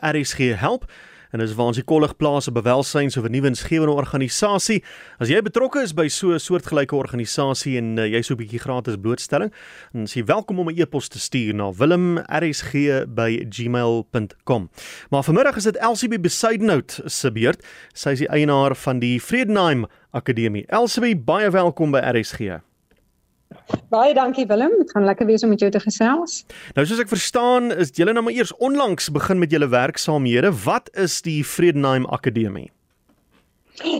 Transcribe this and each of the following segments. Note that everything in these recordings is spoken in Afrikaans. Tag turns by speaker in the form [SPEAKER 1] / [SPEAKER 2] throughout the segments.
[SPEAKER 1] RSG help en dis waar ons die kollig plaas 'n bewelsyn so 'n nuwe insgewende organisasie. As jy betrokke is by so 'n soortgelyke organisasie en uh, jy so 'n bietjie gratis blootstelling, dan is jy welkom om 'n e-pos te stuur na wilmrsg@gmail.com. Maar vanmiddag is dit Elsie Besuidenhout se beurt. Sy is die eienaar van die Vredenheim Akademie. Elsie, baie welkom by RSG.
[SPEAKER 2] Baie dankie Willem, dit gaan lekker wees om met jou te gesels.
[SPEAKER 1] Nou soos ek verstaan, is julle nou maar eers onlangs begin met julle werksaamhede. Wat is die Vredenheim Akademie?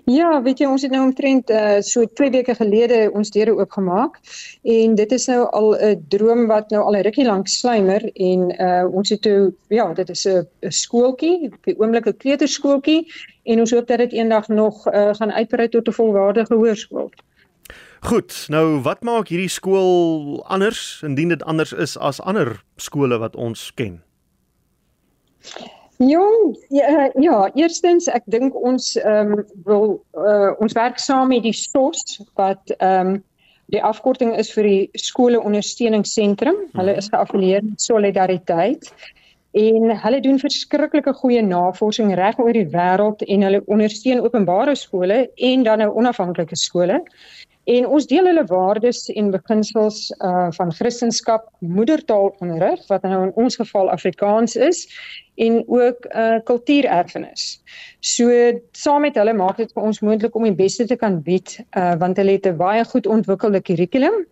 [SPEAKER 2] Ja, weet jy ons het nou omtrent uh, so 2 weke gelede ons deure oopgemaak en dit is nou al 'n droom wat nou al 'n rukkie lank slymer en uh, ons het toe ja, dit is 'n skooltjie, op die oomblik 'n kleuterskooltjie en ons hoop dat dit eendag nog uh, gaan uitbrei tot 'n volwaardige hoërskool.
[SPEAKER 1] Goed, nou wat maak hierdie skool anders indien dit anders is as ander skole wat ons ken?
[SPEAKER 2] Jong, ja, ja eerstens ek dink ons ehm um, wil uh, ons werk saam met die SOS wat ehm um, die afkorting is vir die skole ondersteuningsentrum. Hulle is geaffilieer met Solidariteit en hulle doen verskriklike goeie navorsing reg oor die wêreld en hulle ondersteun openbare skole en dan nou onafhanklike skole. En ons deel hulle waardes en beginsels uh van Christendom, moedertaalonderrig wat nou in ons geval Afrikaans is en ook uh kultuurerfenis. So saam met hulle maak dit vir ons moontlik om die beste te kan bied uh want hulle het 'n baie goed ontwikkelde kurrikulum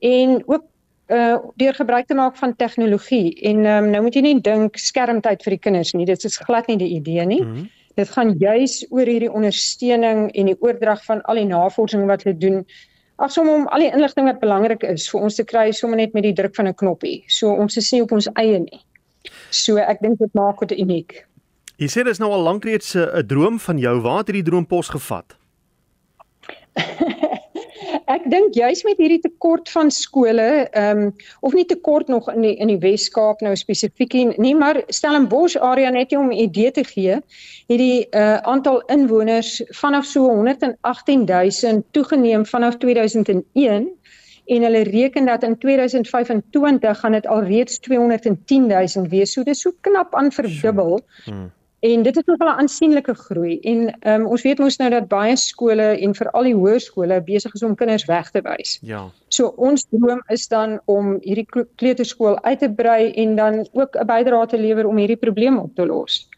[SPEAKER 2] en ook uh deur gebruik te maak van tegnologie en um, nou moet jy nie dink skermtyd vir die kinders nie dit is glad nie die idee nie mm -hmm. Dit gaan juis oor hierdie ondersteuning en die oordrag van al die navorsing wat hulle doen. Ag sommer om al die inligting wat belangrik is vir ons te kry sommer net met die druk van 'n knoppie. So ons is nie op ons eie nie. So ek dink dit maak dit uniek.
[SPEAKER 1] Jy sê dit is nou al lank reeds 'n droom van jou. Waar het hierdie droom pos gevat?
[SPEAKER 2] ek dink juis met hierdie tekort van skole, ehm um, of nie tekort nog in die in die Wes-Kaap nou spesifiek nie, maar Stellenbosch area net om 'n idee te gee, het die uh, aantal inwoners vanaf so 118000 toegeneem vanaf 2001 en hulle reken dat in 2025 gaan dit alreeds 210000 wees. So dis so knap aan verdubbel. Hmm. En dit is nogal 'n aansienlike groei en um, ons weet mos nou dat baie skole en veral die hoërskole besig is om kinders weg te wys.
[SPEAKER 1] Ja.
[SPEAKER 2] So ons droom is dan om hierdie kleuterskool uit te brei en dan ook 'n bydrae te lewer om hierdie probleem op te los.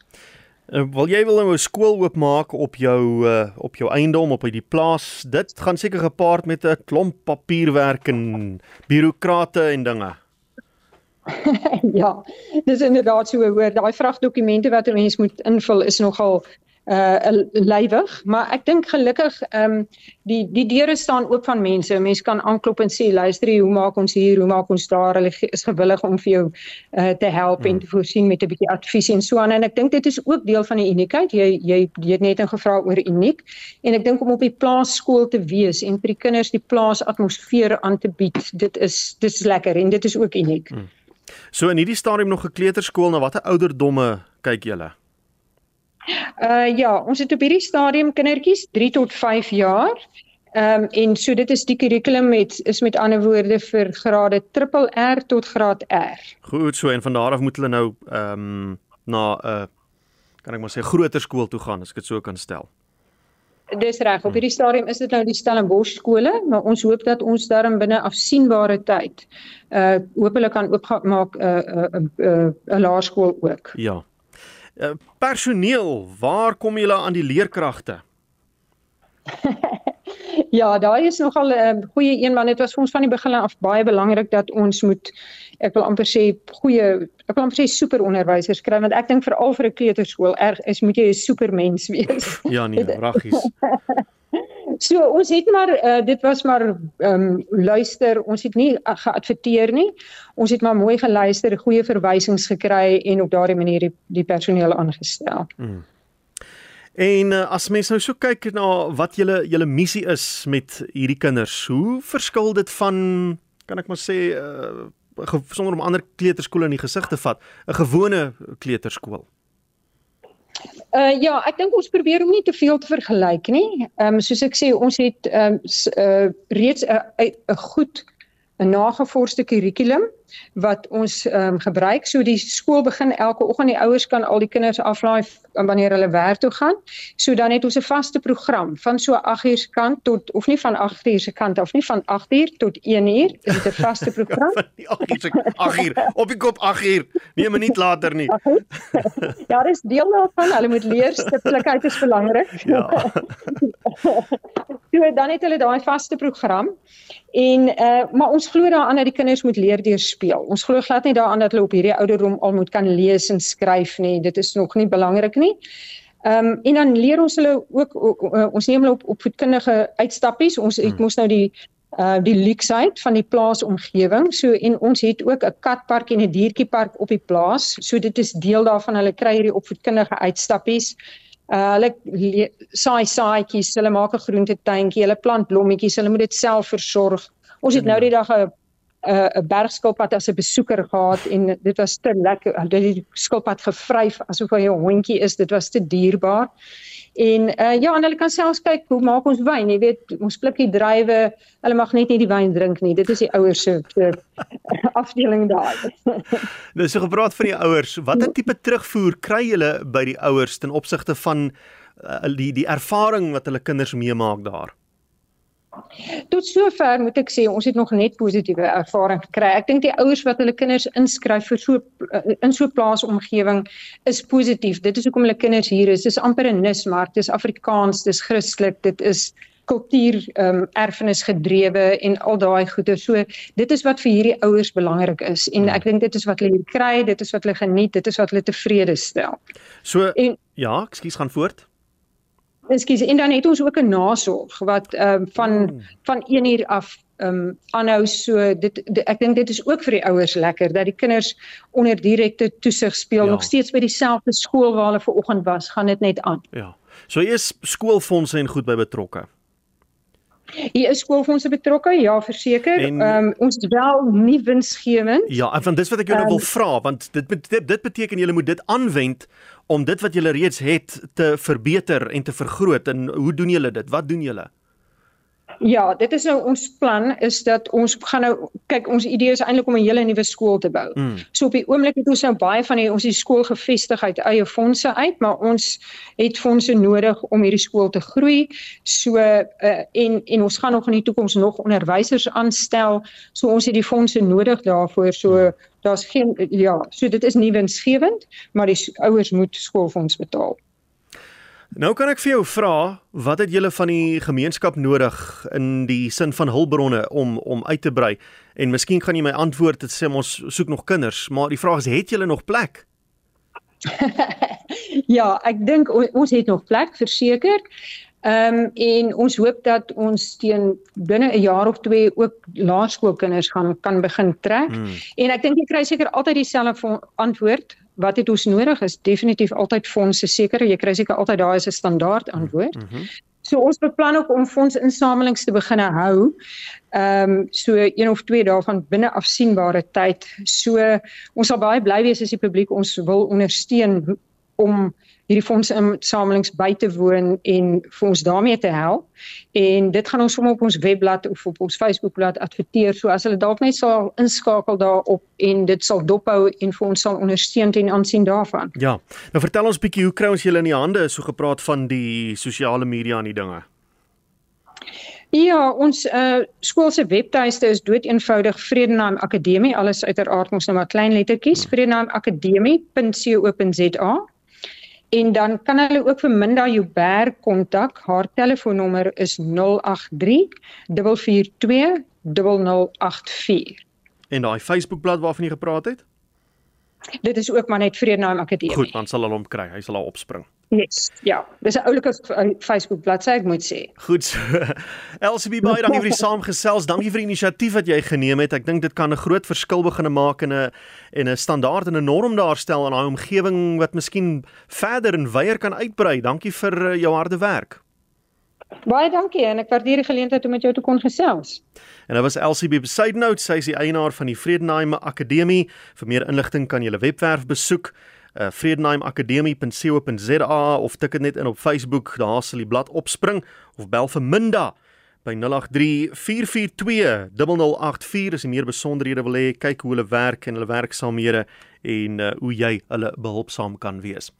[SPEAKER 1] Uh, wil jy wil nou 'n skool oopmaak op jou uh, op jou eiendom op hierdie plaas? Dit gaan seker gepaard met 'n klomp papierwerk en bureaukrate en dinge.
[SPEAKER 2] ja, dis inderdaad so hoor. Daai vragdokumente wat 'n mens moet invul is nogal uh lywig, maar ek dink gelukkig ehm um, die die deure staan oop van mense. Mense kan aanklop en sê luister, hoe maak ons hier, hoe maak ons daar? Hulle is gewillig om vir jou uh te help hmm. en te voorsien met 'n bietjie advies en so aan. En ek dink dit is ook deel van die uniekheid. Jy jy het net gevra oor uniek en ek dink om op die plaas skool te wees en vir die kinders die plaas atmosfeer aan te bied, dit is dis lekker en dit is ook uniek. Hmm.
[SPEAKER 1] So in hierdie stadium nog 'n kleuterskool, na watter ouderdomme kyk julle?
[SPEAKER 2] Uh ja, ons het op hierdie stadium kindertjies 3 tot 5 jaar. Ehm um, en so dit is die kurrikulum met is met ander woorde vir grade triple R tot graad R.
[SPEAKER 1] Goed, so en van daar af moet hulle nou ehm um, na 'n uh, kan ek maar sê groter skool toe gaan as ek dit so kan stel.
[SPEAKER 2] Dis reg. Op hierdie stadium is dit nou die Stellenbosch skole, maar ons hoop dat ons daarin binne afsienbare tyd uh hopelik kan oopmaak 'n uh, 'n uh, 'n uh, 'n uh, laerskool ook.
[SPEAKER 1] Ja. Uh, personeel, waar kom julle aan die leerkragte?
[SPEAKER 2] ja, daai is nogal 'n uh, goeie een want dit was vir ons van die begin af baie belangrik dat ons moet ek wil amper sê goeie ek wil amper sê super onderwysers kry want ek dink veral vir 'n kleuterskool erg is moet jy 'n super mens wees.
[SPEAKER 1] ja nee, raggies.
[SPEAKER 2] so ons het maar uh, dit was maar ehm um, luister, ons het nie uh, geadverteer nie. Ons het maar mooi geluister, goeie verwysings gekry en op daardie manier die, die personeel aangestel. Mm.
[SPEAKER 1] En uh, as mens nou so kyk na wat julle julle missie is met hierdie kinders, hoe verskil dit van kan ek maar sê uh, sonder om ander kleuterskole in die gesig te vat, 'n gewone kleuterskool?
[SPEAKER 2] Uh ja, ek dink ons probeer om nie te veel te vergelyk nie. Ehm um, soos ek sê, ons het ehm um, uh reeds 'n 'n goed 'n nagevorsde kurrikulum wat ons ehm um, gebruik. So die skool begin elke oggend die ouers kan al die kinders aflaai wanneer hulle werk toe gaan. So dan het ons 'n vaste program van so 8 uur se kant tot of nie van 8 uur se kant of nie van 8 uur tot 1 uur. Dit is 'n vaste program.
[SPEAKER 1] van 8 uur se 8 uur op die kop 8 uur. Nee, 'n minuut later nie.
[SPEAKER 2] ja, dis deel daarvan. Hulle moet leer stiptelikheid is belangrik. Ja. so dan het hulle daai vaste program en uh maar ons glo daaraan dat die kinders moet leer deur speel. Ons glo glad nie daaraan dat hulle op hierdie ouderdom al moet kan lees en skryf nie. Dit is nog nie belangrik nie. Ehm um, en dan leer ons hulle ook, uh, ons neem hulle op op voedkundige uitstappies. Ons het hmm. mos nou die uh die luksheid van die plaasomgewing. So en ons het ook 'n katpark en 'n diertjiepark op die plaas. So dit is deel daarvan hulle kry hierdie opvoedkundige uitstappies. Uh hulle saai saaitjies, hulle maak 'n groentetuintjie, hulle plant blommetjies, hulle moet dit self versorg. Ons het nou die dag 'n 'n bergskilpad as 'n besoeker gehad en dit was te lekker. Hulle het die skilpad gevryf asof hy 'n hondjie is. Dit was te dierbaar. En uh ja, en hulle kan selfs kyk hoe maak ons wyn, jy weet, ons pluk die druiwe. Hulle mag net nie die wyn drink nie. Dit is die ouers se afdeling daar.
[SPEAKER 1] nou so gepraat van die ouers, watter tipe terugvoer kry julle by die ouers ten opsigte van uh, die die ervaring wat hulle kinders meemaak daar?
[SPEAKER 2] Tot sover moet ek sê ons het nog net positiewe ervaring gekry. Ek dink die ouers wat hulle kinders inskryf vir so eh, in so 'n plaasomgewing is positief. Dit is hoekom hulle kinders hier is. Dis amper 'n nismark. Dis Afrikaans, dis Christelik, dit is kultuur ehm um, erfenis gedrewe en al daai goeie. So dit is wat vir hierdie ouers belangrik is en ek dink dit is wat hulle hier kry, dit is wat hulle geniet, dit is wat hulle tevrede stel.
[SPEAKER 1] So en, ja, ekskuus gaan voort.
[SPEAKER 2] Ekskuus, en dan het ons ook 'n nasorg wat ehm um, van oh. van 1 uur af ehm um, aanhou so dit, dit ek dink dit is ook vir die ouers lekker dat die kinders onder direkte toesig speel ja. nog steeds by dieselfde skool waar hulle ver oggend was, gaan dit net aan.
[SPEAKER 1] Ja. So is skoolfondse en goed by betrokke.
[SPEAKER 2] Hier is skoolfondse betrokke, ja, verseker. Ehm um, ons is wel nie winsgewend.
[SPEAKER 1] Ja, van dis wat ek jou um, nou wil ehm, vra, want dit dit, dit beteken jy moet dit aanwend om dit wat julle reeds het te verbeter en te vergroot en hoe doen julle dit? Wat doen julle?
[SPEAKER 2] Ja, dit is nou ons plan is dat ons gaan nou kyk ons idee is eintlik om 'n hele nuwe skool te bou. Mm. So op die oomblik het ons nou baie van die ons die skool gevestig uit eie fondse uit, maar ons het fondse nodig om hierdie skool te groei. So uh, en en ons gaan nog in die toekoms nog onderwysers aanstel. So ons het die fondse nodig daarvoor. So mm. daar's geen ja, so dit is nie winsgewend, maar die ouers moet skoolfonds betaal.
[SPEAKER 1] Nou kan ek vir jou vra, wat het julle van die gemeenskap nodig in die sin van hulpbronne om om uit te brei? En miskien gaan jy my antwoord dit sê ons soek nog kinders, maar die vraag is het julle nog plek?
[SPEAKER 2] ja, ek dink ons het nog plek verseker. Ehm um, en ons hoop dat ons teen binne 'n jaar of twee ook laerskoolkinders gaan kan begin trek. Hmm. En ek dink jy kry seker altyd dieselfde antwoord wat het ons nodig is definitief altyd fondse seker jy kry seker altyd daar is 'n standaard antwoord. Mm -hmm. So ons beplan ook om fondsinsamelings te begin hou. Ehm um, so een of twee dae van binne afsienbare tyd. So ons sal baie bly wees as die publiek ons wil ondersteun om hierdie fondsinsamelings by te woon en vir ons daarmee te help. En dit gaan ons sommer op ons webblad of op ons Facebookblad adverteer. So as hulle dalk net sal inskakel daarop en dit sal dophou en vir ons sal ondersteun ten aansien daarvan.
[SPEAKER 1] Ja. Nou vertel ons bietjie hoe kry ons julle in die hande so gepraat van die sosiale media en die dinge.
[SPEAKER 2] Ja, ons uh skool se webtuiste is doeteenvoudig Vredenheim Akademie, alles uiteraard ons nou maar klein lettertjies, hmm. vredenheimakademie.co.za. En dan kan hulle ook vir Minda Joubert kontak. Haar telefoonnommer is 083 442 0084.
[SPEAKER 1] En daai Facebookblad waarvan jy gepraat het?
[SPEAKER 2] Dit is ook maar net Vredenheim Akademie.
[SPEAKER 1] Goed, dan sal hulle hom kry. Hy sal daar opspring.
[SPEAKER 2] Yes. Ja, dis 'n oulike Facebook bladsy ek moet sê.
[SPEAKER 1] Goed. So. LCB baie dankie vir die saamgesels. Dankie vir die inisiatief wat jy geneem het. Ek dink dit kan 'n groot verskil begin maak in 'n en 'n standaard en 'n norm daarstel in daai omgewing wat miskien verder en wyer kan uitbrei. Dankie vir uh, jou harde werk.
[SPEAKER 2] Baie dankie en ek waardeer die geleentheid om met jou te kon gesels.
[SPEAKER 1] En dit was LCB Besuidnout, sy is die eienaar van die Vredenheim Akademie. Vir meer inligting kan jy hulle webwerf besoek uh, vredenheimakademie.co.za of tik dit net in op Facebook, daar sal die blad opspring of bel vir Minda by 0834420084 as jy meer besonderhede wil hê, kyk hoe hulle werk en hulle werksaamhede en uh, hoe jy hulle behulpsaam kan wees.